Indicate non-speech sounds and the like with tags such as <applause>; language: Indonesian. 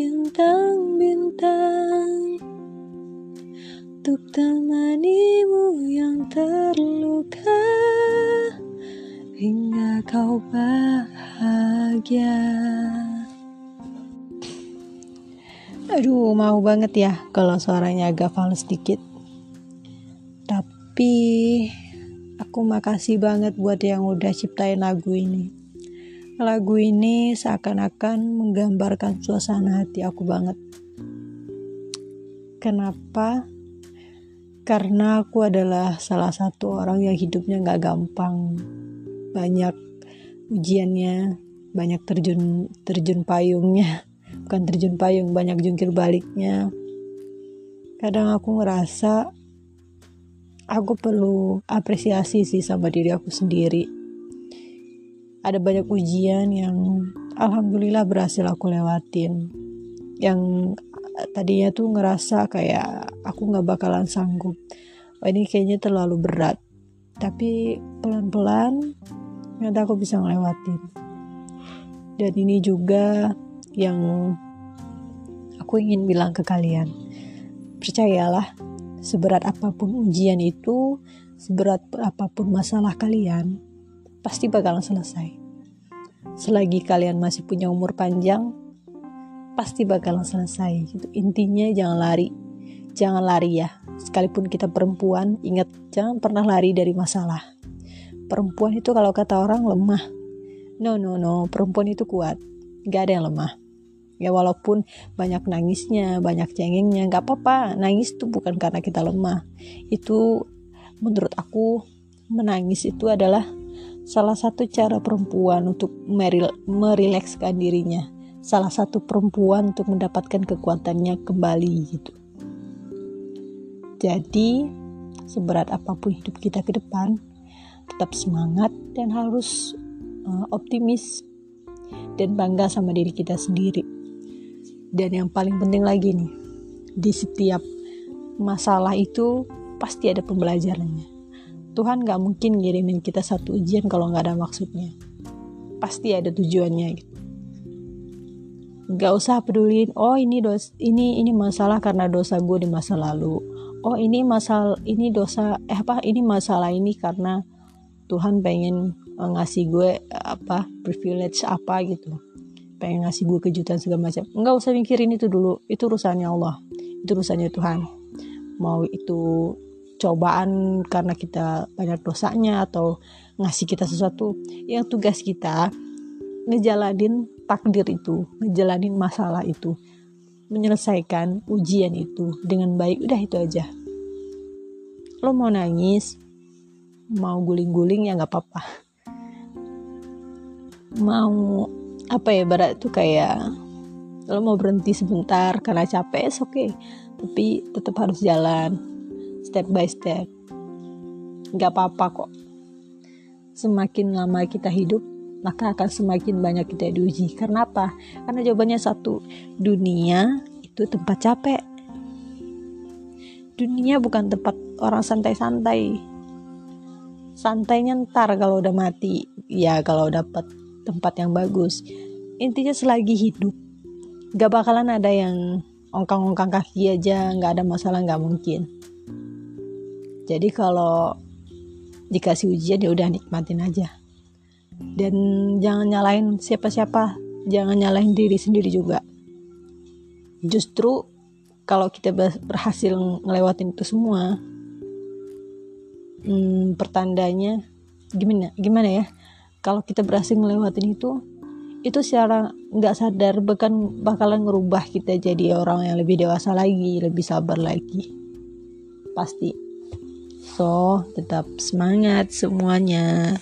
bintang-bintang. Untuk temanimu yang terluka Hingga kau bahagia. Aduh mau banget ya kalau suaranya agak fals sedikit Tapi aku makasih banget buat yang udah ciptain lagu ini Lagu ini seakan-akan menggambarkan suasana hati aku banget. Kenapa? Karena aku adalah salah satu orang yang hidupnya gak gampang. Banyak ujiannya, banyak terjun terjun payungnya. <laughs> Bukan terjun payung, banyak jungkir baliknya. Kadang aku ngerasa aku perlu apresiasi sih sama diri aku sendiri ada banyak ujian yang alhamdulillah berhasil aku lewatin. Yang tadinya tuh ngerasa kayak aku nggak bakalan sanggup. Oh, ini kayaknya terlalu berat. Tapi pelan-pelan ternyata aku bisa ngelewatin. Dan ini juga yang aku ingin bilang ke kalian. Percayalah seberat apa pun ujian itu seberat apa pun masalah kalian pasti bakalan selesai. Selagi kalian masih punya umur panjang, pasti bakalan selesai. Gitu. Intinya jangan lari, jangan lari ya. Sekalipun kita perempuan, ingat jangan pernah lari dari masalah. Perempuan itu kalau kata orang lemah. No, no, no. Perempuan itu kuat. Gak ada yang lemah. Ya walaupun banyak nangisnya, banyak cengengnya, gak apa-apa. Nangis itu bukan karena kita lemah. Itu menurut aku menangis itu adalah salah satu cara perempuan untuk meril merilekskan dirinya. Salah satu perempuan untuk mendapatkan kekuatannya kembali gitu. Jadi seberat apa pun hidup kita ke depan tetap semangat dan harus uh, optimis dan bangga sama diri kita sendiri. Dan yang paling penting lagi nih di setiap masalah itu pasti ada pembelajarannya Tuhan gak mungkin ngirimin kita satu ujian kalau gak ada maksudnya. Pasti ada tujuannya gitu. Gak usah pedulin, oh ini dos, ini ini masalah karena dosa gue di masa lalu. Oh ini masalah ini dosa eh apa ini masalah ini karena Tuhan pengen uh, ngasih gue apa privilege apa gitu pengen ngasih gue kejutan segala macam nggak usah mikirin itu dulu itu urusannya Allah itu urusannya Tuhan mau itu cobaan karena kita banyak dosanya atau ngasih kita sesuatu yang tugas kita ngejalanin takdir itu ngejalanin masalah itu menyelesaikan ujian itu dengan baik. Udah itu aja. Lo mau nangis mau guling-guling ya nggak apa-apa. Mau apa ya barat itu kayak lo mau berhenti sebentar karena capek oke okay. Tapi tetap harus jalan step by step. Nggak apa-apa kok. Semakin lama kita hidup maka akan semakin banyak kita diuji. Karena apa karena jawabannya satu dunia itu tempat capek. Dunia bukan tempat orang santai-santai. Santainya ntar kalau udah mati ya kalau dapat tempat yang bagus. Intinya selagi hidup gak bakalan ada yang ongkang-ongkang kaki aja nggak ada masalah nggak mungkin jadi kalau dikasih ujian ya udah nikmatin aja. Dan jangan nyalain siapa-siapa jangan nyalain diri sendiri juga. Justru kalau kita berhasil ngelewatin itu semua hmm, pertandanya gimana gimana ya? Kalau kita berhasil ngelewatin itu itu secara nggak sadar bahkan bakalan ngerubah kita jadi orang yang lebih dewasa lagi lebih sabar lagi. Pasti Tetap semangat semuanya.